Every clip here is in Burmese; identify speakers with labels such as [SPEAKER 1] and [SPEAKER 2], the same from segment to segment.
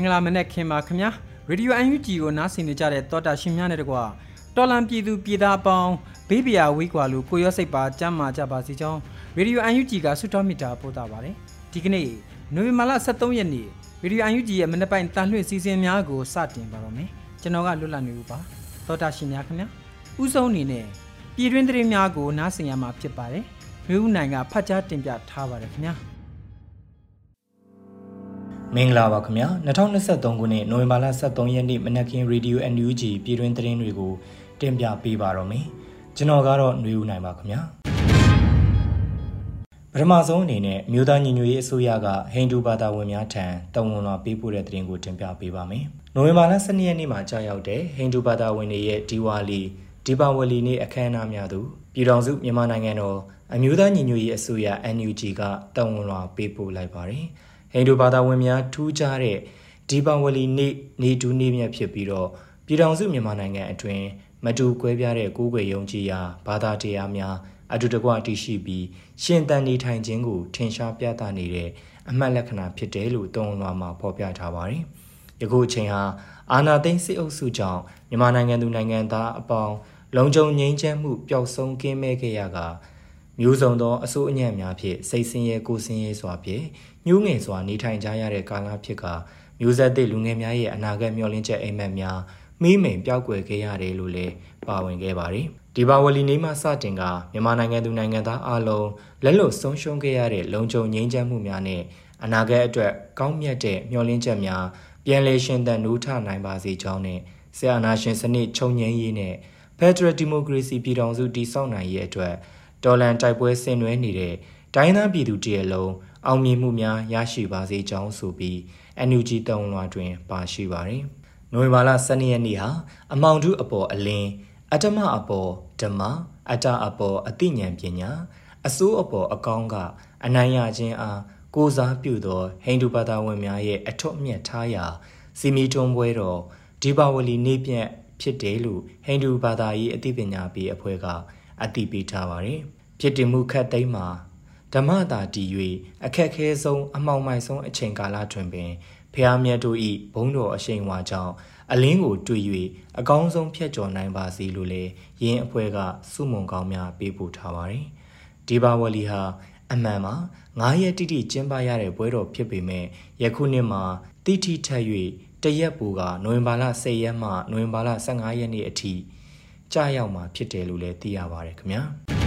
[SPEAKER 1] င်္ဂလာမနေ့ခင်ပါခင်ဗျာရေဒီယို UNG ကိုနားဆင်နေကြတဲ့တောတာရှင်များနဲ့တကွာတော်လန်ပြည်သူပြည်သားအပေါင်းဘေးပရာဝေးကွာလို့ကိုရောစိတ်ပါကြမ်းမာကြပါစေကြောင်းရေဒီယို UNG ကဆုတောင်းမေတ္တာပို့တာပါတယ်ဒီကနေ့နိုဝင်ဘာလ23ရက်နေ့ရေဒီယို UNG ရဲ့မနေ့ပိုင်းတန်လှည့်စီစဉ်များကိုစတင်ပါတော့မယ်ကျွန်တော်ကလွတ်လပ်နေဦးပါတောတာရှင်များခင်ဗျာဥဆုံးအနေနဲ့ပြည်တွင်းသတင်းများကိုနားဆင်ရမှာဖြစ်ပါတယ်မြို့ဦးနိုင်ကဖတ်ကြားတင်ပြထားပါတယ်ခင်ဗျာ
[SPEAKER 2] မင်္ဂလာပါခင်ဗျာ2023ခုနှစ်နိုဝင်ဘာလ23ရက်နေ့မနက်ခင်းရေဒီယို NUG ပြည်တွင်းသတင်းတွေကိုတင်ပြပေးပါတော့မယ်ကျွန်တော်ကတော့ຫນွေဦးနိုင်ပါခင်ဗျာပထမဆုံးအနေနဲ့မြို့သားညီညွတ်ရေးအစိုးရကဟိန္ဒူဘာသာဝင်များထံတဝန်တော်ပေးပို့တဲ့သတင်းကိုတင်ပြပေးပါမယ်နိုဝင်ဘာလ12ရက်နေ့မှာကြာရောက်တဲ့ဟိန္ဒူဘာသာဝင်တွေရဲ့ဒီဝါလီဒီပါဝလီနေ့အခမ်းအနားများသို့ပြည်တော်စုမြန်မာနိုင်ငံတော်အမျိုးသားညီညွတ်ရေးအစိုးရ NUG ကတဝန်တော်ပေးပို့လိုက်ပါတယ်။ ဟိန္ဒူဘာသာဝင်များထူးခြားတဲ့ဒီပါဝလီနေ့နေတူးနေ့မြတ်ဖြစ်ပြီးတော့ပြည်ထောင်စုမြန်မာနိုင်ငံအတွင်းမတူကွဲပြားတဲ့ကိုးကွယ်ယုံကြည်ရာဘာသာတရားများအတူတကွတည်ရှိပြီးရှင်တန်နေထိုင်ခြင်းကိုထင်ရှားပြသနေတဲ့အမှတ်လက္ခဏာဖြစ်တယ်လို့တုံ့လွှာမှာဖော်ပြထားပါတယ်။ယခုအချိန်ဟာအာနာသိန်းစစ်အုပ်စုကြောင့်မြန်မာနိုင်ငံသူနိုင်ငံသားအပေါင်းလုံခြုံငြိမ်းချမ်းမှုပျောက်ဆုံးကင်းမဲ့ခဲ့ရကမျိုးစုံသောအစိုးအညံ့များဖြင့်စိတ်ဆင်းရဲကိုယ်ဆင်းရဲစွာဖြင့် ညှိုးငယ်စွာနေထိုင်ကြရတဲ့ကာလဖြစ်ကမျိုးဆက်သစ်လူငယ်များရဲ့အနာဂတ်မျှော်လင့်ချက်အိမ်မက်များမိမိန်ပြောက်ွယ်ခဲ့ရတယ်လို့လည်းပါဝင်ခဲ့ပါတယ်။ဒီပါဝလီနေမှစတင်ကမြန်မာနိုင်ငံသူနိုင်ငံသားအလုံးလက်လွတ်ဆုံးရှုံးခဲ့ရတဲ့လုံခြုံငြိမ်းချမ်းမှုများနဲ့အနာဂတ်အတွက်ကောင်းမြတ်တဲ့မျှော်လင့်ချက်များပြန်လည်ရှင်သန်နိုးထနိုင်ပါစေကြောင်းနဲ့ဆရာနာရှင်စနစ်ချုပ်ငြိမ်းရေးနဲ့ Federal Democracy ပြည်ထောင်စုတည်ဆောက်နိုင်ရေးအတွက်ဒေါ်လန်တိုက်ပွဲဆင်နွှဲနေတဲ့တိုင်းသားပြည်သူတရက်လုံး အောင်မြင်မှုများရရှိပါစေကြောင်းဆိုပြီး NUG တုံးလွှာတွင် ပါရှိပါတယ်။နိုဝင်ဘာလ12ရက်နေ့ဟာအမောင်ထုအပေါ်အလင်းအတ္တမအပေါ်ဓမ္မအတ္တအပေါ်အသိဉာဏ်ပညာအစိုးအပေါ်အကောင်းကအနိုင်ရခြင်းအားကိုစားပြုသောဟိန္ဒူဘာသာဝင်များရဲ့အထွတ်အမြတ်ထားရာစီမီတွန်းပွဲတော်ဒီပါဝလီနေ့ပြည့်ဖြစ်တယ်လို့ဟိန္ဒူဘာသာရေးအသိပညာပေးအဖွဲ့ကအသိပေးထားပါတယ်။ဖြစ်တည်မှုခတ်သိမ်းမှာ ဓမ္မတာတည်၍အခက်ခဲဆုံးအမှောင်မိုက်ဆုံးအချိန်ကာလတွင်ပင်ဖျားမြတ်တို့၏ဘုန်းတော်အရှိန်ဝါကြောင့်အလင်းကိုတွေ့၍အကောင်းဆုံးဖြတ်ကျော်နိုင်ပါစေလို့လည်းယင်းအဖွဲ့ကစုမုံကောင်းများပေးပို့ထားပါတယ်။ဒီပါဝလီဟာအမှန်မှာ9ရက်တိတိကျင်းပရတဲ့ပွဲတော်ဖြစ်ပေမဲ့ယခုနှစ်မှာတိတိထက်၍တရက်ပူကနိုဝင်ဘာလ10ရက်မှနိုဝင်ဘာလ15ရက်နေ့အထိကြာရောက်မှာဖြစ်တယ်လို့လည်းသိရပါတယ်ခင်ဗျာ။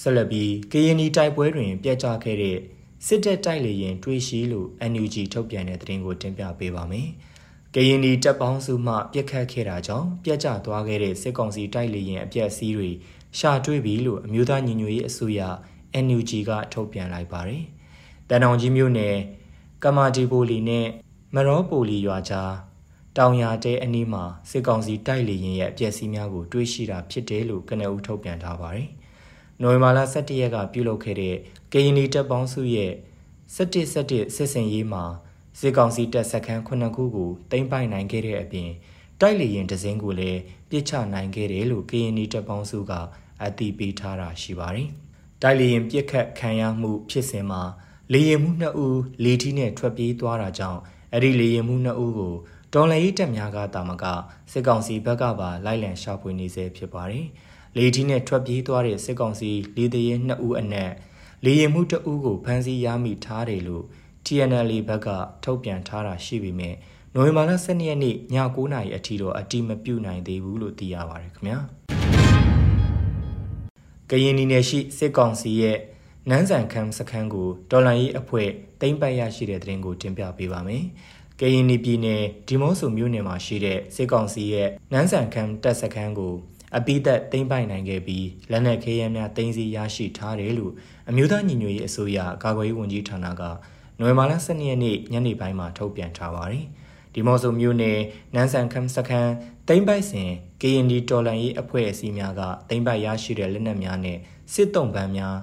[SPEAKER 2] ဆက်လက်ပြီးကရင်နီတိုက်ပွဲတွင် ပြက်ကျခဲ့တဲ့စစ်တပ်တိုက်လေရင်တွေးရှိလို့ NUG ထုတ်ပြန်တဲ့သတင်းကိုတင်ပြပေးပါမယ်။ကရင်နီတပ်ပေါင်းစုမှပြက်ခတ်ခဲ့တာကြောင့်ပြက်ကျသွားခဲ့တဲ့စစ်ကောင်စီတိုက်လေရင်အပြက်စီးတွေရှာတွေ့ပြီလို့အမျိုးသားညီညွတ်ရေးအစိုးရ NUG ကထုတ်ပြန်လိုက်ပါတယ်။တန်တောင်ကြီးမြို့နယ်ကမာဒီပိုလီနဲ့မရောပိုလီရွာကြားတောင်ယာတဲအနီးမှာစစ်ကောင်စီတိုက်လေရင်ရဲ့အပြက်စီးများကိုတွေးရှိတာဖြစ်တယ်လို့ကနအူထုတ်ပြန်ထားပါတယ်။ နိုဝင်ဘာလ17ရက်ကပြုလုပ်ခဲ့တဲ့ကရင်နီတပ်ပေါင်းစုရဲ့17 17စစ်စင်ရေးမှာစစ်ကောင်စီတပ်စခန်း9ခုကိုတင်ပိုင်နိုင်ခဲ့တဲ့အပြင်တိုက်လေရင်ဒဇင်းကိုလည်းပြစ်ချနိုင်ခဲ့တယ်လို့ကရင်နီတပ်ပေါင်းစုကအတည်ပြုထားတာရှိပါတယ်။တိုက်လေရင်ပြစ်ခတ်ခံရမှုဖြစ်စဉ်မှာလေရင်မှုနှစ်ဦးလေထီးနဲ့ထွက်ပြေးသွားတာကြောင့်အဲ့ဒီလေရင်မှုနှစ်ဦးကိုတော်လည်ရေးတပ်များကတာမကစစ်ကောင်စီဘက်ကပါလိုက်လံရှာဖွေနေစေဖြစ်ပါတယ်။ လေကြီးနဲ့ထွက်ပြေးသွားတဲ့စစ်ကောင်စီလေတရဲ2ဦးအနက်လေရင်မှု2ဦးကိုဖမ်းဆီးရမိထားတယ်လို့ TNL ဘက်ကထုတ်ပြန်ထားတာရှိပေမဲ့နိုဝင်ဘာလ12ရက်နေ့ည9:00နာရီအထိတော့အတိမပြုတ်နိုင်သေးဘူးလို့သိရပါတယ်ခင်ဗျာကရင်ပြည်နယ်ရှိစစ်ကောင်စီရဲ့နန်းဆန်ခမ်းစခန်းကိုတော်လန်ရေးအဖွဲ့တိမ့်ပတ်ရရှိတဲ့တဲ့ရင်ကိုတင်ပြပေးပါမယ်။ကရင်ပြည်နယ်ဒီမော့ဆိုမြို့နယ်မှာရှိတဲ့စစ်ကောင်စီရဲ့နန်းဆန်ခမ်းတပ်စခန်းကို အပိသက်တိမ့်ပိုင်နိုင်ခဲ့ပြီးလက်နက်ခဲယမ်းများတင်စီရရှိထားတယ်လို့အမျိုးသားညီညွတ်ရေးအစိုးရကာကွယ်ရေးဝန်ကြီးဌာနကနိုဝင်ဘာလ12ရက်နေ့ညနေပိုင်းမှာထုတ်ပြန်ထားပါတယ်။ဒီမော့ဆိုမြို့နယ်နန်းဆန်ခမ်းစခန်းတိမ့်ပိုက်စဉ် KND တော်လန်ရေးအဖွဲ့အစည်းများကတိမ့်ပိုက်ရရှိတဲ့လက်နက်များနဲ့စစ်တုံးပန်းများ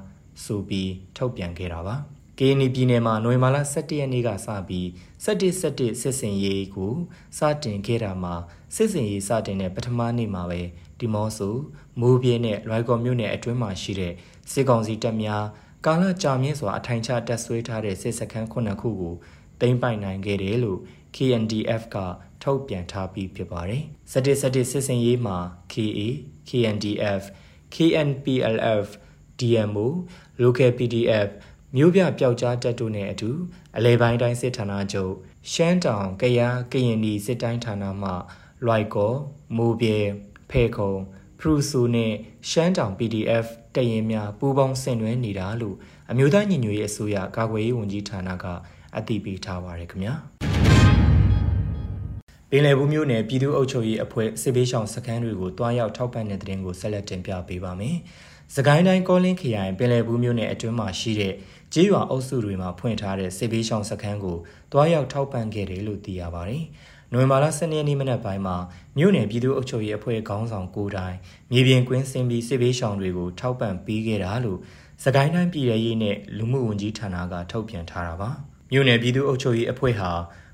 [SPEAKER 2] ဆိုပြီးထုတ်ပြန်ခဲ့တာပါ။ KND ပြည်နယ်မှာနိုဝင်ဘာလ17ရက်နေ့ကစပြီး17 17စစ်စင်ရေးကိုစတင်ခဲ့တာမှာစစ်စင်ရေးစတင်တဲ့ပထမနေ့မှာပဲ ဒီမော့ဆိုမိုးပြင်းနဲ့လွိုင်ကော်မြို့နယ်အတွင်းမှာရှိတဲ့စစ်ကောင်စီတပ်များကာလကြာမြင့်စွာအထိုင်ချတပ်ဆွဲထားတဲ့စစ်စခန်းခုနှစ်ခုကိုသိမ်းပိုက်နိုင်ခဲ့တယ်လို့ KNDF ကထုတ်ပြန်ထားပြီးဖြစ်ပါတယ်။စတစ်စတစ်စစ်စင်ရေးမှာ KA, KNDF, KNPLF, DMO, Local PDF မြို့ပြပျောက်ကြားတပ်တို့နဲ့အတူအလဲပိုင်းတိုင်းစစ်ဌာနချုပ်ရှမ်းတောင်ကရကရင်ပြည်စစ်တိုင်းဌာနမှလွိုက်ကောမိုးပြေ ဖဲခုံဖရူဆူနဲ့ရှမ်းတောင် PDF တရင်များပူးပေါင်းဆင်နွှဲနေတာလို့အမျိုးသားညီညွတ်ရေးအစိုးရကာကွယ်ရေးဝန်ကြီးဌာနကအသိပေးထားပါရခင်ဗျာပင်လယ်ဘူးမြို့နယ်ပြည်သူ့အုပ်ချုပ်ရေးအဖွဲ့စစ်ဘေးရှောင်စခန်းတွေကိုတွားရောက်ထောက်ပံ့တဲ့တဲ့တင်ကိုဆက်လက်တင်ပြပေးပါမယ်။စကိုင်းတိုင်းကောလင်းခရိုင်ပင်လယ်ဘူးမြို့နယ်အတွင်းမှာရှိတဲ့ကျေးရွာအုပ်စုတွေမှာဖွင့်ထားတဲ့စစ်ဘေးရှောင်စခန်းကိုတွားရောက်ထောက်ပံ့ခဲ့တယ်လို့သိရပါတယ်။ နိုဝင်ဘာလ12ရက်နေ့မနက်ပိုင်းမှာမြို့နယ်ပြည်သူ့အုပ်ချုပ်ရေးအဖွဲ့ခေါင်းဆောင်ကိုတိုင်းမြေပြင်ကွင်းဆင်းပြီးစစ်ဘေးရှောင်တွေကိုထောက်ပံ့ပေးခဲ့တာလို့စကိုင်းတိုင်းပြည်ထရေးနဲ့လူမှုဝန်ကြီးဌာနကထုတ်ပြန်ထားတာပါမြို့နယ်ပြည်သူ့အုပ်ချုပ်ရေးအဖွဲ့ဟာ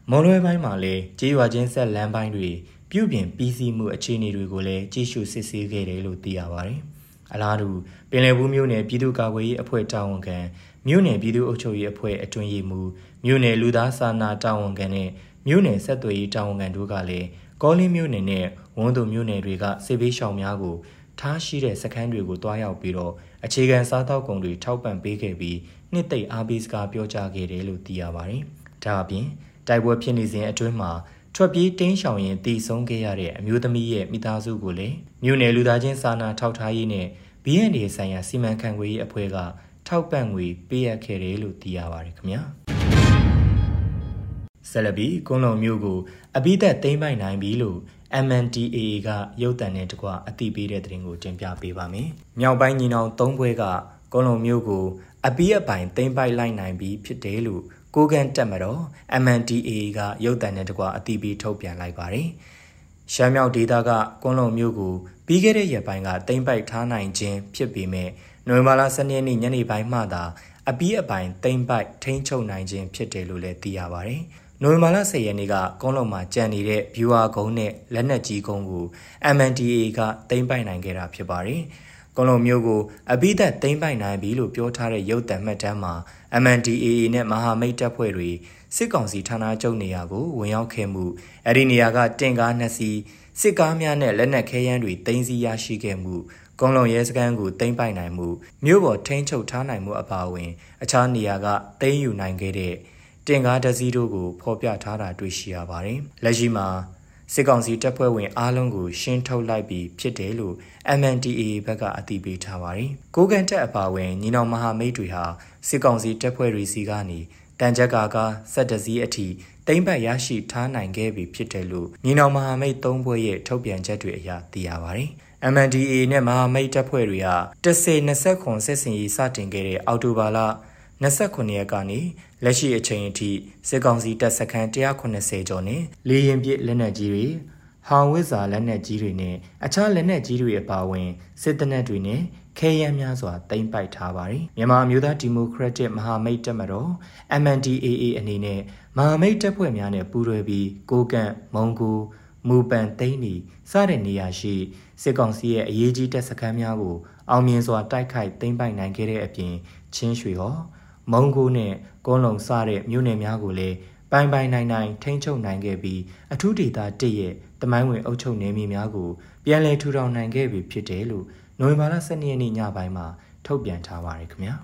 [SPEAKER 2] မွန်လွဲပိုင်းမှာလည်းကြေးရွာချင်းဆက်လမ်းပိုင်းတွေပြုပြင်ပြီးစီးမှုအခြေအနေတွေကိုလည်းကြည့်ရှုစစ်ဆေးခဲ့တယ်လို့သိရပါတယ်အလားတူပင်လယ်ဘူးမြို့နယ်ပြည်သူ့ကာကွယ်ရေးအဖွဲ့တာဝန်ခံမြို့နယ်ပြည်သူ့အုပ်ချုပ်ရေးအဖွဲ့အတွင်းရေးမှူးမြို့နယ်လူသားစာနာတာဝန်ခံနဲ့ မြို့နယ်ဆက်သွယ်ရေးတာဝန်ခံတို့ကလည်းကောလင်းမြို့နယ်နဲ့ဝန်းသူမြို့နယ်တွေကစစ်ဘေးရှောင်များကိုထားရှိတဲ့စခန်းတွေကိုတွားရောက်ပြီးတော့အခြေခံစားသောက်ကုန်တွေထောက်ပံ့ပေးခဲ့ပြီးနှစ်သိမ့်အားပေးစကားပြောကြားခဲ့တယ်လို့သိရပါတယ်။ဒါအပြင်တိုက်ပွဲဖြစ်နေစဉ်အတွင်းမှာထွက်ပြေးတင်းရှောင်ရင်တည်ဆုံးခဲ့ရတဲ့အမျိုးသမီးရဲ့မိသားစုကိုလည်းမြို့နယ်လူသားချင်းစာနာထောက်ထားရေးနဲ့ BND ဆိုင်ရာစီမံခန့်ခွဲရေးအဖွဲ့ကထောက်ပံ့ငွေပေးအပ်ခဲ့တယ်လို့သိရပါတယ်ခင်ဗျာ ဆလဘီကွန်လုံမျိုးကိုအပိသက်သိမ့်ပိုင်နိုင်ပြီလို့ MNDAA ကရုတ်တံနဲ့တကွအသိပေးတဲ့သတင်းကိုတင်ပြပေးပါမယ်။မြောက်ပိုင်းညီနောင်၃ဘွဲကကွန်လုံမျိုးကိုအပိအပိုင်သိမ့်ပိုက်လိုက်နိုင်ပြီဖြစ်တယ်လို့ကိုကန်တက်မတော် MNDAA ကရုတ်တံနဲ့တကွအသိပေးထုတ်ပြန်လိုက်ပါတယ်။ရှမ်းမြောက်ဒေသကကွန်လုံမျိုးကိုပြီးခဲ့တဲ့ရက်ပိုင်းကသိမ့်ပိုက်ထားနိုင်ခြင်းဖြစ်ပေမဲ့နိုဝင်ဘာလ12ရက်နေ့ညနေပိုင်းမှသာအပီးအပိုင်သိမ့်ပိုက်ထိန်းချုပ်နိုင်ခြင်းဖြစ်တယ်လို့လည်းသိရပါတယ်။ နိုဝင်ဘာလ10ရက်နေ့ကကုန်းလုံးမှာကြံနေတဲ့ viewer ကုန်းနဲ့လက်နက်ကြီးကုန်းကို MNDA ကသိမ့်ပိုက်နိုင်ခဲ့တာဖြစ်ပါတယ်။ကုန်းလုံးမျိုးကိုအပိသက်သိမ့်ပိုက်နိုင်ပြီလို့ပြောထားတဲ့ရုပ်သံမှတ်တမ်းမှာ MNDA နဲ့မဟာမိတ်တပ်ဖွဲ့တွေစစ်ကောင်စီဌာနချုပ်နေရာကိုဝင်ရောက်ခဲ့မှုအဲ့ဒီနေရာကတင်ကားနှစ်စီးစစ်ကားများနဲ့လက်နက်ခဲယမ်းတွေတင်စီရရှိခဲ့မှုကုန်းလုံရဲစခန်းကိုတင်ပိုက်နိုင်မှုမြို့ပေါ်ထိန်းချုပ်ထားနိုင်မှုအပါအဝင် အခြားနေရာကတင်ယူနိုင်ခဲ့တဲ့ တင်ကားတစည်းတို့ကိုဖော်ပြထားတာတွေ့ရှိရပါတယ်။လက်ရှိမှာစစ်ကောင်စီတပ်ဖွဲ့ဝင်အားလုံးကိုရှင်းထုတ်လိုက်ပြီးဖြစ်တယ်လို့ MNDAA ဘက်ကအသိပေးထားပါတယ်။ကိုကန်တက်အပါအဝင်ညီနောင်မဟာမိတ်တွေဟာစစ်ကောင်စီတပ်ဖွဲ့တွေစီကနေတန်ကြကာကဆက်တစည်းအထိတိမ့်ပတ်ရရှိထားနိုင်ခဲ့ပြီဖြစ်တယ်လို့ညီနောင်မဟာမိတ်၃ဘွဲ့ရဲ့ထုတ်ပြန်ချက်တွေအရသိရပါတယ်။ MNDAA နဲ့မဟာမိတ်တပ်ဖွဲ့တွေဟာ10-20ခွန်ဆက်စင်ရေးစတင်ခဲ့တဲ့အောက်တိုဘာလ29ရက်ကနေ လက်ရှိအချိန်အထိစစ်ကောင်စီတပ်စခန်း180ကျော်နဲ့လေရင်ပစ်လက်နက်ကြီးတွေဟောင်ဝစ်စာလက်နက်ကြီးတွေနဲ့အခြားလက်နက်ကြီးတွေအပါအဝင်စစ်တပ်နက်တွေနဲ့ခဲယမ်းများစွာတင်ပိုက်ထားပါတယ်မြန်မာမျိုးသားဒီမိုကရက်တစ်မဟာမိတ်တပ်မတော် MNDAA အနေနဲ့မဟာမိတ်တပ်ဖွဲ့များနဲ့ပူးတွဲပြီးကိုကန့်မုံကူမူပန်သိန်းနီစတဲ့နေရာရှိစစ်ကောင်စီရဲ့အရေးကြီးတပ်စခန်းများကိုအောင်မြင်စွာတိုက်ခိုက်သိမ်းပိုက်နိုင်ခဲ့တဲ့အပြင်ချင်းရွှေဟော မုံကိုနဲ့ကုန်းလုံစတဲ့မြို့နယ်များကိုလည်းပိုင်ပိုင်နိုင်နိုင်ထိန်းချုပ်နိုင်ခဲ့ပြီးအထူးဒေသတစ်ရဲ့တမိုင်းဝင်အုပ်ချုပ်နယ်မြေများကိုပြန်လည်ထူထောင်နိုင်ခဲ့ပြီဖြစ်တယ်လို့နိုဝင်ဘာလ12ရက်နေ့ညပိုင်းမှာထုတ်ပြန်ထားပါတယ်ခင်ဗျာ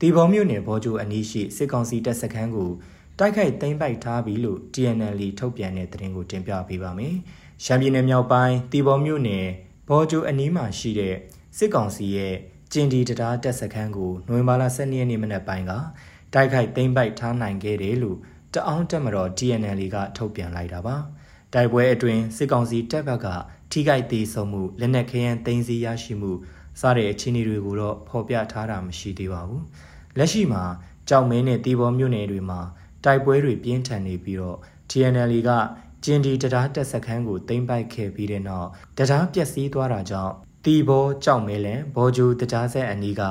[SPEAKER 2] တီဘောမြို့နယ်ဘောကျိုအနီးရှိစစ်ကောင်စီတပ်စခန်းကိုတိုက်ခိုက်သိမ်းပိုက်ထားပြီလို့ TNL ထုတ်ပြန်တဲ့သတင်းကိုတင်ပြပေးပါမယ်။ရှမ်းပြည်နယ်မြောက်ပိုင်းတီဘောမြို့နယ်ဘောကျိုအနီးမှာရှိတဲ့စစ်ကောင်စီရဲ့ ကျင်ဒီတရားတပ်စခန်းကိုနိုဝင်ဘာလ12ရက်နေ့မနက်ပိုင်းကတိုက်ခိုက်သိမ်းပိုက်ထားနိုင်ခဲ့တယ်လို့တအောင်းတက်မတော် TNL ကထုတ်ပြန်လိုက်တာပါ။တိုက်ပွဲအတွင်းစစ်ကောင်စီတပ်ဘက်ကထိခိုက်သေးဆုံးမှုလက်နက်ခဲယမ်းသိမ်းဆည်းရရှိမှုစတဲ့အခြေအနေတွေကိုတော့ဖော်ပြထားတာမရှိသေးပါဘူး။လက်ရှိမှာကြောက်မင်းနဲ့တီဘောမြို့နယ်တွေမှာတိုက်ပွဲတွေပြင်းထန်နေပြီးတော့ TNL ကကျင်ဒီတရားတက်စခန်းကိုသိမ်းပိုက်ခဲ့ပြီးတဲ့နောက်တရားပျက်စီးသွားတာကြောင့် တီဘောကြောက်မဲလန်ဘောဂျူတရားဆက်အနီးက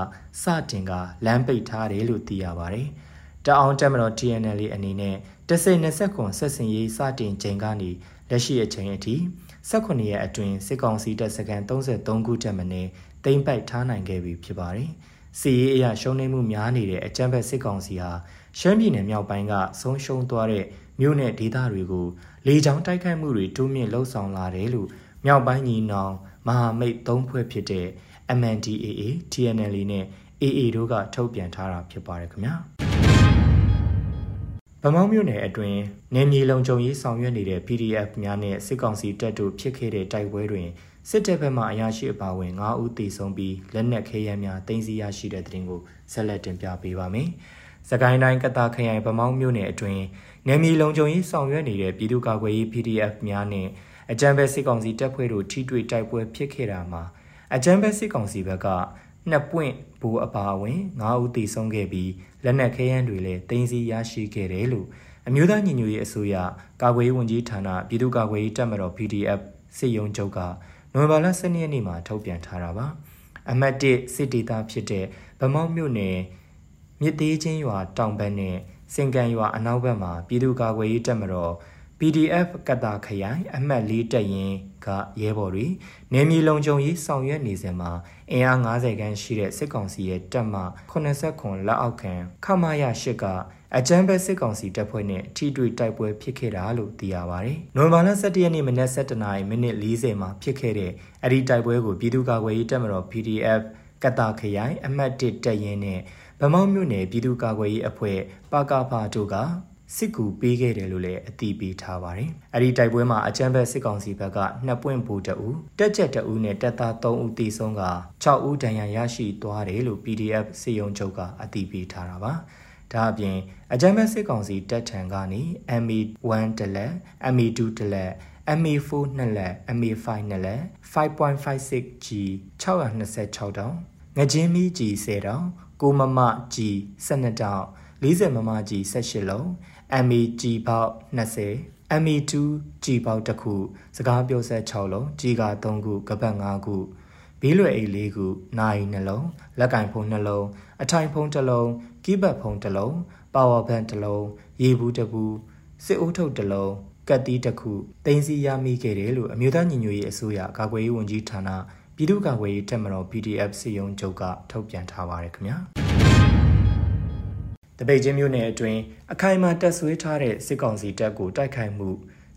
[SPEAKER 2] စတင်ကလမ်းပိတ်ထားတယ်လို့သိရပါတယ်။တအောင်တက်မတော် TNL အနေနဲ့တစိ20ခွန်ဆက်စင်ရေးစတင်ချိန်ကနေလက်ရှိအချိန်အထိ18ရက်အတွင်းစစ်ကောင်စီတပ်စခန်း33ခုတက်မနေသိမ်းပိုက်ထားနိုင်ခဲ့ပြီဖြစ်ပါတယ်။စီရေးအရာရှုံးနိမှုများနေတဲ့အကြမ်းဖက်စစ်ကောင်စီဟာရှမ်းပြည်နယ်မြောက်ပိုင်းကဆုံးရှုံးသွားတဲ့မြို့နယ်ဒေသတွေကိုလေကြောင်းတိုက်ခိုက်မှုတွေတိုးမြင့်လှုပ်ဆောင်လာတယ်လို့မြောက်ပိုင်းညီနောင် မဟာမိတ်သုံးဖွဲ့ဖြစ်တဲ့ MNDAA, TNL နဲ့ AA တို့ကထုတ်ပြန်ထားတာဖြစ်ပါတယ်ခင်ဗျာ။ဗမောင်းမြို့နယ်အတွင်းနေမြေလုံခြုံရေးဆောင်ရွက်နေတဲ့ PDF များနဲ့စစ်ကောင်စီတပ်တို့ဖြစ်ခဲ့တဲ့တိုက်ပွဲတွင်စစ်တပ်ဘက်မှအရာရှိအပါအဝင်9ဦးသေဆုံးပြီးလက်နက်ခဲယမ်းများတင်စီရရှိတဲ့တဲ့တင်ကိုဆက်လက်တင်ပြပေးပါမယ်။စကိုင်းတိုင်းကတာခရိုင်ဗမောင်းမြို့နယ်အတွင်းနေမြေလုံခြုံရေးဆောင်ရွက်နေတဲ့ပြည်သူ့ကာကွယ်ရေး PDF များနဲ့ အကြံဘက်စစ်ကောင်စီတပ်ဖွဲ့တို့ထိတွေ့တိုက်ပွဲဖြစ်ခဲ့တာမှာအကြံဘက်စစ်ကောင်စီဘက်ကနှစ်ပွင့်ဘူအပါအဝင်9ဦးသေဆုံးခဲ့ပြီးလက်နက်ခဲယမ်းတွေလည်းတင်စီရရှိခဲ့တယ်လို့အမျိုးသားညီညွတ်ရေးအစိုးရကာကွယ်ရေးဝန်ကြီးဌာနပြည်သူ့ကာကွယ်ရေးတပ်မတော် PDF စစ်ရုံးချုပ်ကနိုဝင်ဘာလ12ရက်နေ့မှာထုတ်ပြန်ထားတာပါအမတ်1စစ်ဒေသဖြစ်တဲ့ဗမောက်မြို့နယ်မြစ်သေးချင်းရွာတောင်ဘက်နဲ့စင်ကန်ရွာအနောက်ဘက်မှာပြည်သူ့ကာကွယ်ရေးတပ်မတော် PDF ကတာခရိုင်အမှတ်၄တပ်ရင်းကရဲဘော်တွေနေမြေလုံခြုံရေးဆောင်ရွက်နေစဉ်မှာအင်အား90ခန်းရှိတဲ့စစ်ကောင်စီရဲ့တပ်မ89လက်အောက်ခံခမာရ၈ကအကြမ်းဖက်စစ်ကောင်စီတပ်ဖွဲ့နဲ့ထိတွေ့တိုက်ပွဲဖြစ်ခဲ့တာလို့သိရပါတယ်။နိုဝင်ဘာလ17ရက်နေ့မနက်7:00နာရီမိနစ်40မှာဖြစ်ခဲ့တဲ့အဲ့ဒီတိုက်ပွဲကိုပြည်သူ့ကာကွယ်ရေးတပ်မတော် PDF ကတာခရိုင်အမှတ်1တပ်ရင်းနဲ့ဗမောက်မြို့နယ်ပြည်သူ့ကာကွယ်ရေးအဖွဲ့ပကဖာတို့က စစ်ကူပေးခဲ့တယ်လို့လည်းအသိပေးထားပါတယ်။အဲဒီတိုက်ပွဲမှာအကြမ်းဖက်စစ်ကောင်စီဘက်ကနှစ်ပွင့်ဘူတအူတက်ချက်တအူနဲ့တပ်သား3ဦးသေဆုံးက6ဦးဒဏ်ရာရရှိသွားတယ်လို့ PDF စေယုံချုပ်ကအသိပေးထားတာပါ။ဒါအပြင်အကြမ်းဖက်စစ်ကောင်စီတပ်ထံကနေ ME1 တလက် ME2 တလက် MA4 နှစ်လက် MA5 နှစ်လက် 5.56G 626တောင်ငကြင်းမီကြီး10တောင်ကိုမမကြီး12တောင်40မမကြီး18လုံး MEG ပေါက်20 ME2 G ပေါက်တစ်ခုစကားပြောဆက်6လုံး G က3ခုကပတ်5ခုဘီးလွယ်အိတ်၄ခုနိုင်နှလုံးလက်ကင်ဖုံးနှလုံးအထိုင်ဖုံးတစ်လုံးကီးဘတ်ဖုံးတစ်လုံးပါဝါဘန်တစ်လုံးရေဘူးတစ်ဘူးစစ်အိုးထုတ်တစ်လုံးကတ်တီးတစ်ခုတင်စီရမိခဲ့တယ်လို့အမျိုးသားညီညွတ်ရေးအစိုးရကာကွယ်ရေးဝန်ကြီးဌာနပြည်သူ့ကာကွယ်ရေးတပ်မတော် PDF စီယုံချုပ်ကထုတ်ပြန်ထားပါတယ်ခင်ဗျာ တပိတ်ချင်းမျိုးနယ်အတွင်းအခိုင်အမာတက်ဆွေးထားတဲ့စစ်ကောင်စီတပ်ကိုတိုက်ခိုက်မှု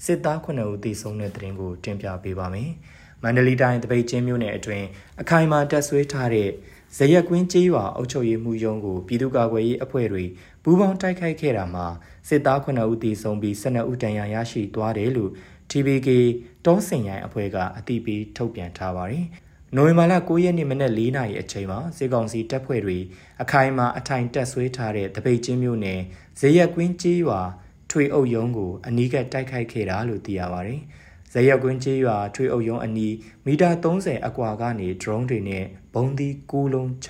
[SPEAKER 2] စစ်သား9ဦးသေဆုံးတဲ့တဲ့ရင်ကိုတင်ပြပေးပါမယ်။မန္တလေးတိုင်းတပိတ်ချင်းမျိုးနယ်အတွင်းအခိုင်အမာတက်ဆွေးထားတဲ့ဇရက်ကွင်းကျေးရွာအုပ်ချုပ်ရေးမှုရုံးကိုပြည်သူ့ကာကွယ်ရေးအဖွဲ့တွေပူးပေါင်းတိုက်ခိုက်ခဲ့တာမှာစစ်သား9ဦးသေဆုံးပြီး12ဦးဒဏ်ရာရရှိသွားတယ်လို့ TBK တောစင်ရိုင်အဖွဲ့ကအသိပေးထုတ်ပြန်ထားပါတယ်။ နိုဝင်ဘာလ9ရက်နေ့မနက်4နာရီအချိန်မှာစေကောင်စီတပ်ဖွဲ့တွေအခိုင်အမာအထိုင်တက်ဆွဲထားတဲ့တပိတ်ချင်းမြို့နယ်ဇရက်ကွင်းကျေးရွာထွေအုပ်ရုံးကိုအနီးကပ်တိုက်ခိုက်ခဲ့တာလို့သိရပါတယ်။ဇရက်ကွင်းကျေးရွာထွေအုပ်ရုံးအနီးမီတာ30အကွာကနေ drone တွေနဲ့ဘုံသီး9လုံးချ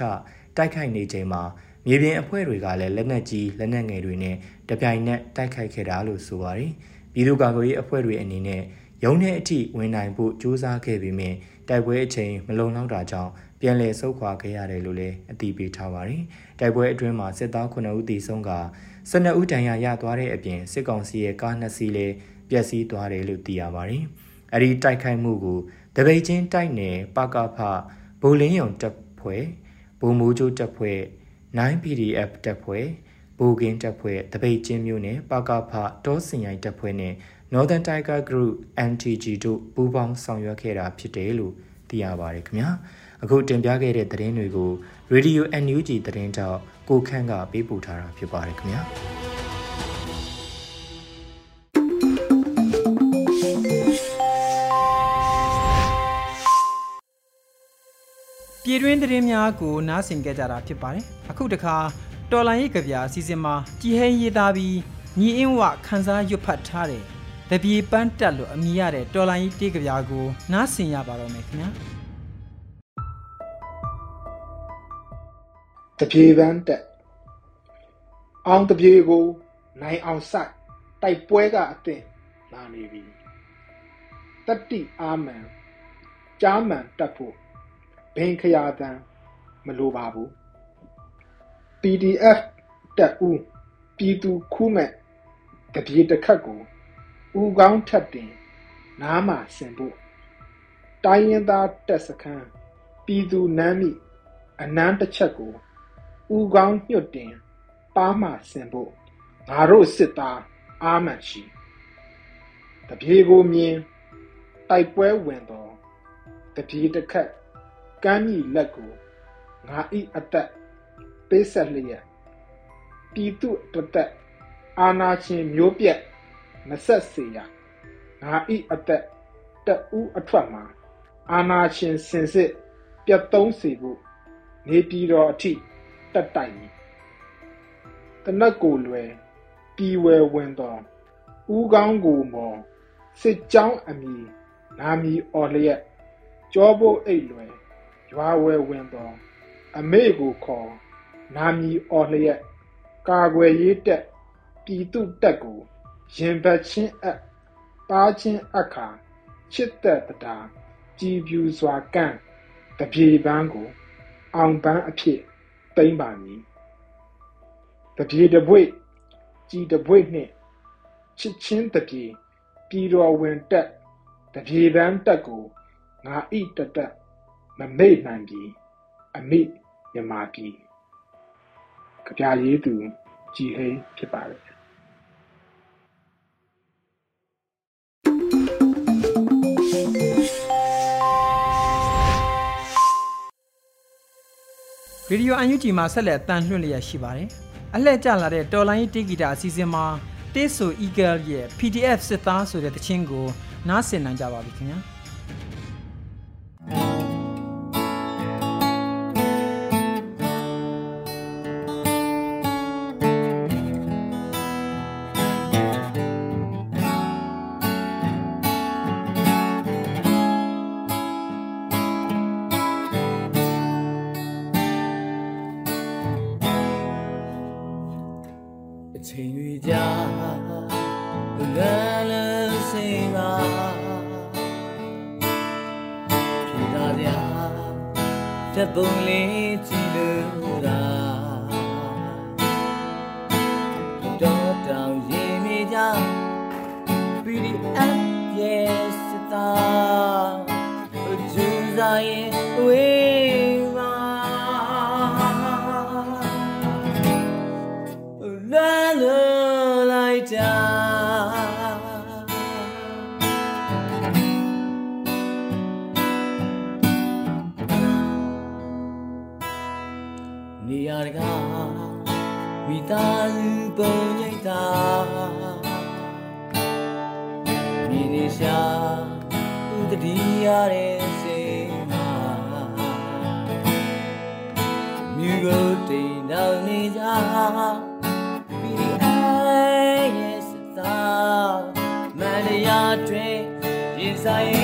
[SPEAKER 2] တိုက်ခိုက်နေချိန်မှာမြေပြင်အဖွဲ့တွေကလည်းလက်နက်ကြီးလက်နက်ငယ်တွေနဲ့တပြိုင်နက်တိုက်ခိုက်ခဲ့တာလို့ဆိုပါတယ်။ပြည်သူ့ကာကွယ်ရေးအဖွဲ့တွေအနေနဲ့ရုံးထဲအထိဝင်နိုင်ဖို့ကြိုးစားခဲ့ပေမဲ့ တိုက်ပွဲအချိန်မလုံလောက်တာကြောင့်ပြန်လည်ဆုတ်ခွာခဲ့ရတယ်လို့လည်းအတည်ပြုထားပါတယ်။တိုက်ပွဲအတွင်းမှာစစ်သား9ဦးသေဆုံးက12ဦးဒဏ်ရာရသွားတဲ့အပြင်စစ်ကောင်စီရဲ့ကားနှစ်စီးလည်းပျက်စီးသွားတယ်လို့သိရပါတယ်။အဲဒီတိုက်ခိုက်မှုကိုတပိတ်ချင်းတိုက်နယ်ပကဖဘိုလင်းယုံတပ်ဖွဲ့ဘုံမိုးကျိုးတပ်ဖွဲ့ 9PDF တပ်ဖွဲ့ဘိုကင်းတပ်ဖွဲ့တပိတ်ချင်းမျိုးနဲ့ပကဖတောစင်ရိုင်တပ်ဖွဲ့နဲ့ Northern Tiger Group NTG တို့ပူးပေါင်းဆောင်ရွက်ခဲ့တာဖြစ်တယ်လို့သိရပါတယ်ခင်ဗျာအခုတင်ပြခဲ့တဲ့သတင်းတွေကို Radio NUG သတင်းတောက်ကိုခန့်ကပေးပို့ထားတာဖြစ်ပါတယ်ခင်ဗျာ
[SPEAKER 3] ပြည်တွင်းသတင်းများကိုနားဆင်ကြကြတာဖြစ်ပါတယ်အခုတခါတော်လိုင်းရေးကြပြအစီအစဉ်မှာကြည်ဟင်းရေးသားပြီးညီအင်းဝခန်းစားရွတ်ဖတ်ထားတဲ့ တပြေပန်းတက်လို့အမိရတဲ့တော်လိုင်းရေးတေးကြပြကိုနားဆင်ရပါတော့မယ်ခင်ဗျာ
[SPEAKER 4] တပြေပန်းတက်အောင်တပြေကိုနိုင်အောင်ဆိုင်တိုက်ပွဲကအသင်လာနေပြီတတိအာမန်ကြားမှန်တက်ဖို့ဘင်ခရာတန်မလိုပါဘူး PDF တက်ဦးပြည်သူခုမဲ့တပြေတစ်ခတ်ကို ဦးကောင်းထက်တင်နားမှာဆင်ဖို့တိုင်းရင်သားတက်စခန်းပြည်သူနမ်းမိအနမ်းတစ်ချက်ကိုဦးကောင်းညွတ်တင်ပါးမှဆင်ဖို့ငါတို့စစ်သားအာမှန်ရှိတပြေကိုမြင်တိုက်ပွဲဝင်တော့တပြေတစ်ခက်ကမ်းမြီလက်ကိုငါဤအသက်ပေးဆက်လျက်ပြည်သူတသက်အာနာရှင်မျိုးပြက် မဆက်စေရငါဤအသက်တဦးအထွက်မှာအာနာရှင်စင်စစ်ပြတ်သုံးစေဖို့နေပြည်တော်အထိတက်တိုက်မည်တနတ်ကိုလွယ်ပြည်ဝယ်ဝင်တော်ဦးကောင်းကိုမော်စစ်ကြောင်းအမီနာမီအော်လျက်ကြောဖို့အိတ်လွယ်ရွာဝယ်ဝင်တော်အမေကိုခေါ်နာမီအော်လျက်ကာကွယ်ရေးတက်ပြည်သူတက်ကို ရင်ဘတ်ချင်းအပ်ပါချင်းအခါချစ်သက်တာကြည်ပြူစွာကန့်တပြေပန်းကို အောင်ပန်းအဖြစ်သိမ့်ပါမည်တပြေတပွေကြည်တပွေနှင့်ချစ်ချင်းတပြေပြည်တော်ဝင်တက်တပြေပန်းတက်ကိုငါဣတတက်မမေ့နိုင်ပြီအမိမြမာပြီကြပြရေးသူကြည်ဟိန်းဖြစ်ပါတယ်
[SPEAKER 3] ရေဒီယိုအန်ယူဂျီမှာဆက်လက်အတန်လွှင့်လျက်ရှိပါတယ်။အလှည့်ကျလာတဲ့တော်လိုင်းတေးဂီတာအစီအစဉ်မှာတေးဆို Eagle ရဲ့ PDF စစ်သားဆိုတဲ့တခြင်းကိုနားဆင်နိုင်ကြပါပြီခင်ဗျာ။ 不离。 နေရာတကားမိသားစုပုံရိပ်တာမြင်နေရှာဥတတိရတဲ့စေမှာမြူကိုတိမ်တော်နေကြ PDIS သာမန္တရာတွင်ရင်ဆိုင်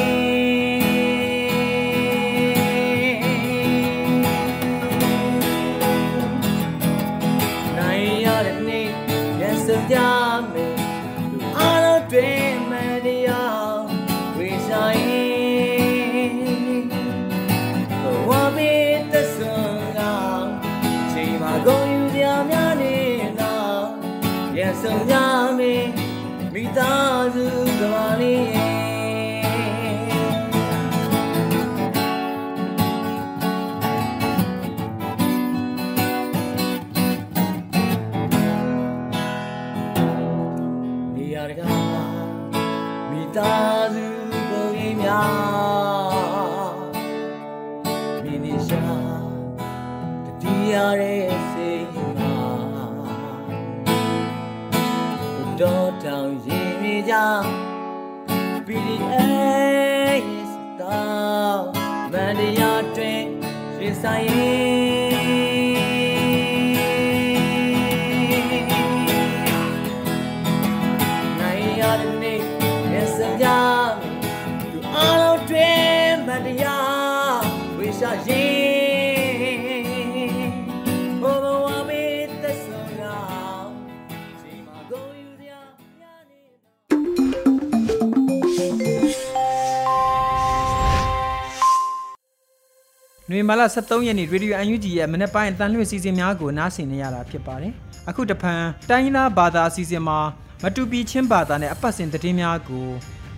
[SPEAKER 3] နွေမာ
[SPEAKER 1] လာ23ရက်နေ့ရေဒီယို UNG ရဲ့မနေ့ပိုင်းအတန်လွှင့်စီစဉ်များကိုနားဆင်နေရတာဖြစ်ပါတယ်။အခုတဖန်တိုင်းရင်းသားဘာသာအစီအစဉ်မှာမတူပီချင်းဘာသာနဲ့အပတ်စဉ်သတင်းများကို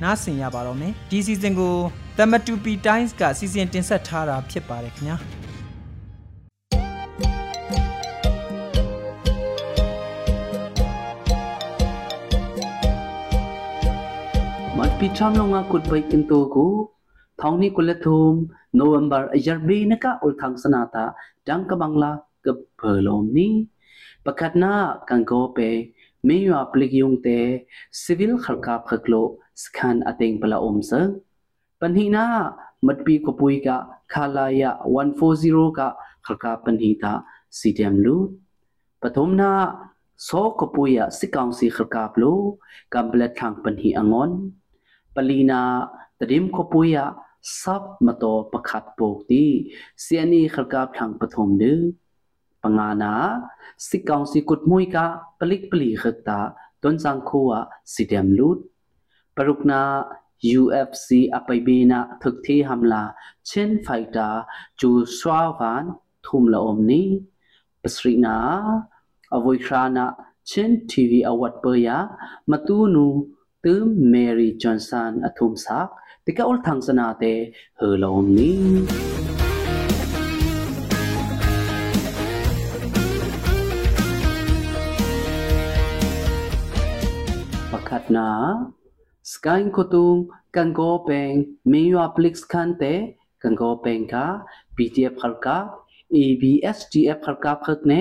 [SPEAKER 1] နားဆင်ရပါတော့မယ်။ဒီစီစဉ်ကို The Matupi Times ကစီစဉ်တင်ဆက်ထားတာဖြစ်ပါတယ်ခင်ဗျာ။
[SPEAKER 5] มัดปีทำลงอากุดไปกินตัวกู thongni kulathum november ajarbe naka ulthang sanata dang kabangla ke pelomni pakatna kangkope meyo aplikyung te civil khalka phaklo skhan ateng pala omsa panhina matpi kopui ka khalaya 140 ka khalka panhita cdm lu pathomna so kopuya sikang si khalka plo kamblet thang panhi angon palina tadim kopuya ระกาศนากันโกเปไม่ยอปลิกยุงเตซิวิลขลกาพกโลสคันอเตงปลาอมเซปัญหานามัดปีกปุยกะคาลายะ140กะขลกาปัญหาตาซีเดมลูปฐมนาโซกปุยะสิกองสีขลกาพโลกัมเบลทางปัญหาองอน palina tadim ko puya sap mato pakhat pok ti siani khalkap thang pathom de pangana sikang si kut mui ka palik pali khata ton sang khuwa sidem lut parukna UFC apai bina thuk thi hamla chen fighter chu swawan thum la omni pasrina avoi khrana chen tv awat paya matunu ตืมเมรี่จอห์นสันอทุมซัก ติกาอุลทังสนาเตเฮลอมนี้ปักขัดนาสกายกตุงกันโกเปงมีวาปลิกสคันเตกันโกเปงกา PDF ขลกา ABSDF ขลกาขกเน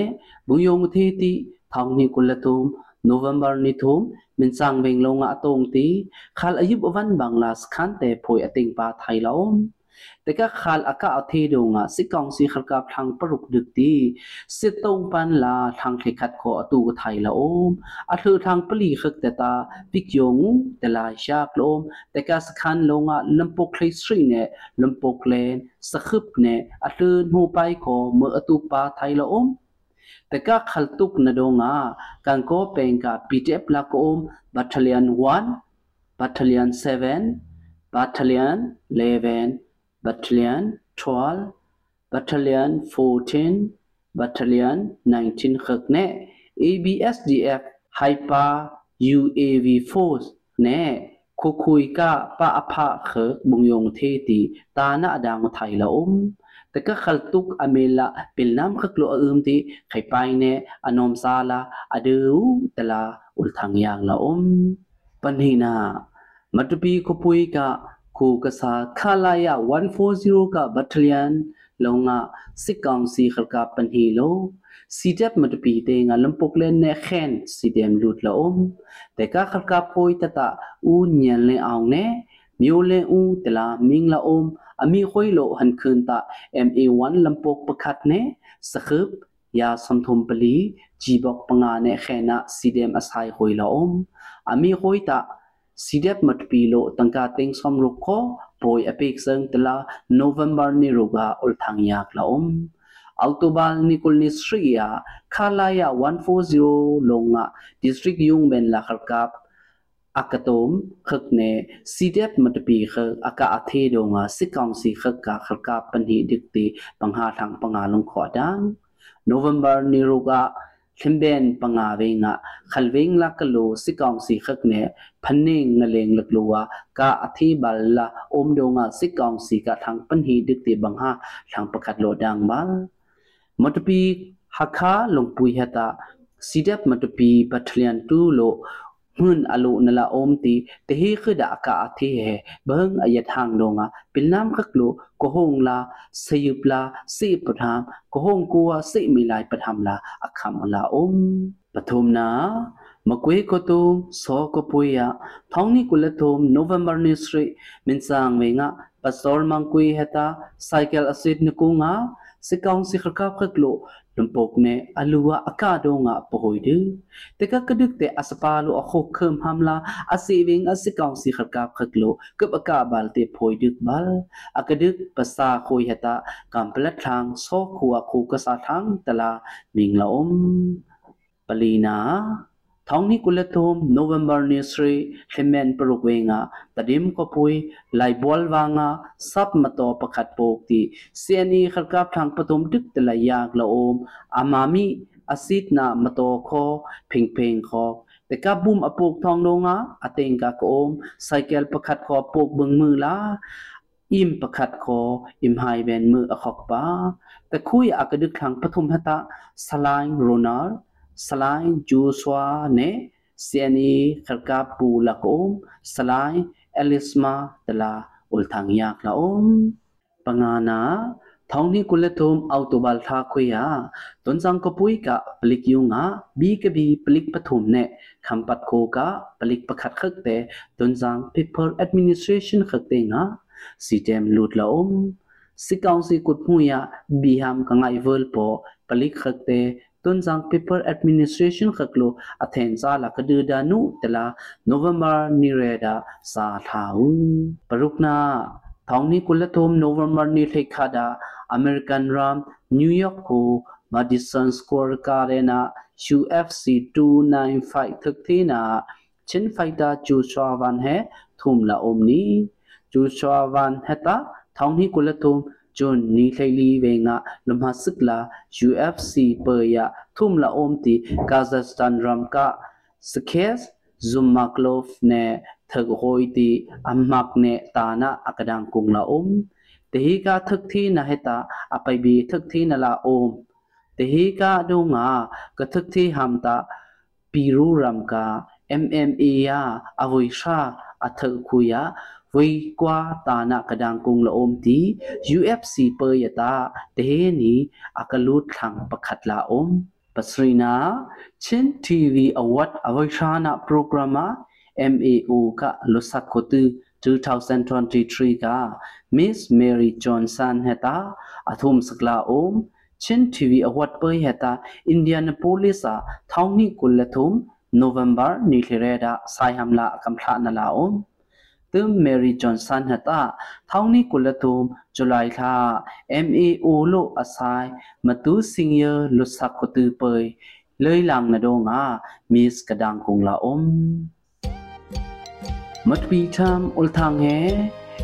[SPEAKER 5] บุยงเทติทองนี้กุลตุม November ni thum min sang veng lo nga tong ti khal ayub van banglas khan te phoi ating pa thai laom te ka khal aka athe do nga sikong si khal kap thang paruk dik ti si tong pan la thang khe khat ko atu ko thai laom a thu thang pali khak te ta pik yong te la sha klom te ka skhan lo nga lampok khlei sri ne lampok len sakhup ne atun hu pai ko mo atu pa thai laom Teka khaltuk na donga kangko penka PTF lakom battalion 1, battalion 7, battalion 11, battalion 12, battalion 14, battalion 19 khakne ABSDF Hyper UAV Force ne khukui ka pa apha khak bungyong the ti ta na adang thai la om แต่ก็ขัลตุกนดงากันก็เป็นกับ PDF ลักอม Battalion 1 Battalion 7 Battalion 11 Battalion 12 Battalion 14 Battalion 19ခက်နဲ့ ABSDF Hyper UAV Force နဲ့ခုခွေကပအဖခဘုံယုံသေးတီတာနာအဒံထိုင်လာအုံး teka khaltuk amela pilnam khaklo aum ti khaipai ne anom sala adu tala ulthang yang la om panhina matupi khopui ka khu kasa khalaya 140 ka battalion longa sikang si khalka panhi lo sidep matupi te nga lampok len ne khen sidem lut la om teka khalka poi tata u nyan le aung ne မျိုးလဲဦးတလာမင်းလာအုံးအမီခွိလိုဟန်ခွန်းတာ MA1 လမ်ပုတ်ပခတ်နေစခုပ်ယာစမ်ထုံပလီဂျီဘက်ပငါနေခဲနာစီဒမ်အ ami khoi lo han khun ta ma1 lampok pakhat ne sakhub ya samthum pali jibok panga ne khena sidem asai khoi la om ami khoi ta sidep mat pi lo tangka teng som ru kho proi apek sang tala november ni ruga ul thang yak la om Altobal Nikolnisriya Khalaya 140 Longa District Yung Ben Lakharkap akatom khakne CDF matapi kha aka athe donga sikang si khaka khaka panhi dikti pangha thang pangalong khodang November niruga thimben panga wenga khalweng la kalo sikang si khakne phanning ngaleng lakluwa ka athi balla om donga sikang si ka thang panhi dikti bangha thang pakat lo dang bal matapi hakha longpui hata CDF matapi battalion 2 lo hun alu nala om ti te hi khida ka athi he bang ayat hang donga pilnam khaklu ko hong la sayup la si patham ko hong kuwa si milai patham la akham la om pathum na မကွေးကတုံစောကပွေယထောင်းနီကုလထုံနိုဗ ెంబర్ နိစရိမင်ဆန်ဝေငါပစောမန်ကွေဟတာစိုက်ကယ်အစစ်နကူငါစကောင်စီခကပ်ခကလို lumpok ne alua aka do nga pohoi de te ka kaduk te aspalu a khok kham hamla a saving a sikang si kharka khaklo kap aka bal te phoi dik bal akaduk pasa khoi hata kamplat thang so khuwa khu ka sa thang tala mingla om palina ထောင်းနီကုလထုံနိုဝင်ဘာနီစရီဟီမန်ပရုဝေငါတဒိမ်ကပွေလိုက်ဘောလဝငါစပ်မတော်ပခတ်ပိုကတီ thongni kulathum november ni sri hemen progwenga tadim ko pui lai bolwanga sap mato pakhat pok ti siani kharkap thang patum dik tla yak la om amami asit na mato kho phing phing kho แต่กาบุมอปลูกทองลงอ่ะอเตงกากโอมไซเคิลประคัดคอปลูกเบิงมือละอิมประคัดคออิมไฮแวนมืออคอกปาแต่คุยอากระดึกทางปฐุมหตะสลายโรนัล salai joshua ne siani kharka pu la kom salai elisma tala ulthang yak la om pangana thongni kuletum autobal tha khoya tonjang ko pui ka plik yunga bi ka bi plik pathum ne khampat kho ka plik pakhat khak te tonjang people administration khak te nga sitem lut la om sikang si kut huya biham ka ngai vol po palik khak te tunjang paper administration khaklo athen cha la kadu da nu tela november ni reda sa thau parukna thongni kulathom november ni thekhada american ram new york ko madison square garena ufc 295 thakthina chin fighter joshua van he thumla omni joshua van heta thongni kulathom จนนี้ไทลีเวงะลมหาสึกลา UFC เปยะทุ่มละอมติกาซัคสถานรัมกะสเคสซุมมากลฟเนทกโฮยติอัมมักเนตานะอักดังกุงละอมตฮีกาทึกที่นะเฮตาอไปบีทึกที่นละอมตฮีกาดูงากะทึกที่หัมตาปีรูรัมกา MMA ยาอวยชาอัทกคุยา วีกว่าตานักดังกุงละอมตี UFC เปยตาเดนีอากลูดทังประคัดละอมปัสรีนาชินทีวีอวัตอวัยชานะโปรแกรม MAO กะลุสักโคตือ2023 ka Miss Mary Johnson heta athum sakla om chin tv award pe heta Indianapolis a thongni kulathum November ni thlera sai hamla kamthla nala om ตึมเมรีจอนสันหัตาท้องนี้กุลตุมจุลัยทา MEO โอลอาศัยมาตูสิงเยอลุสักกตือเปยเลยหลังนาดงอามีสกระดังคงละอมมัดวีทามอุลทางเฮ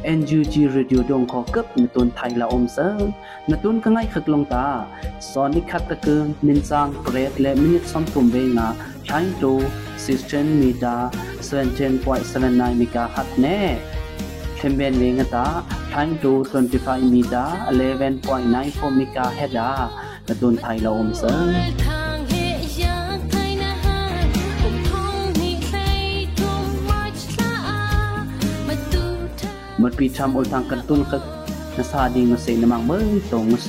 [SPEAKER 5] แห NUG Radio ดงขอเก็บนตุนไทยละอมเสริมนตุนก็ง่ายขึกลงตาสอนนิคัดตะเกินนินจางเกรดและมินิซอมตุมเวงา to 16 meter 17.79 megahertz ne themben ve nga ta thain to 25 meter 11.94 megahertz da na tun thai la om sa มดปีทำอุลทางกันตุนกนาซาดีงเสนมังเบิ้งตรงเส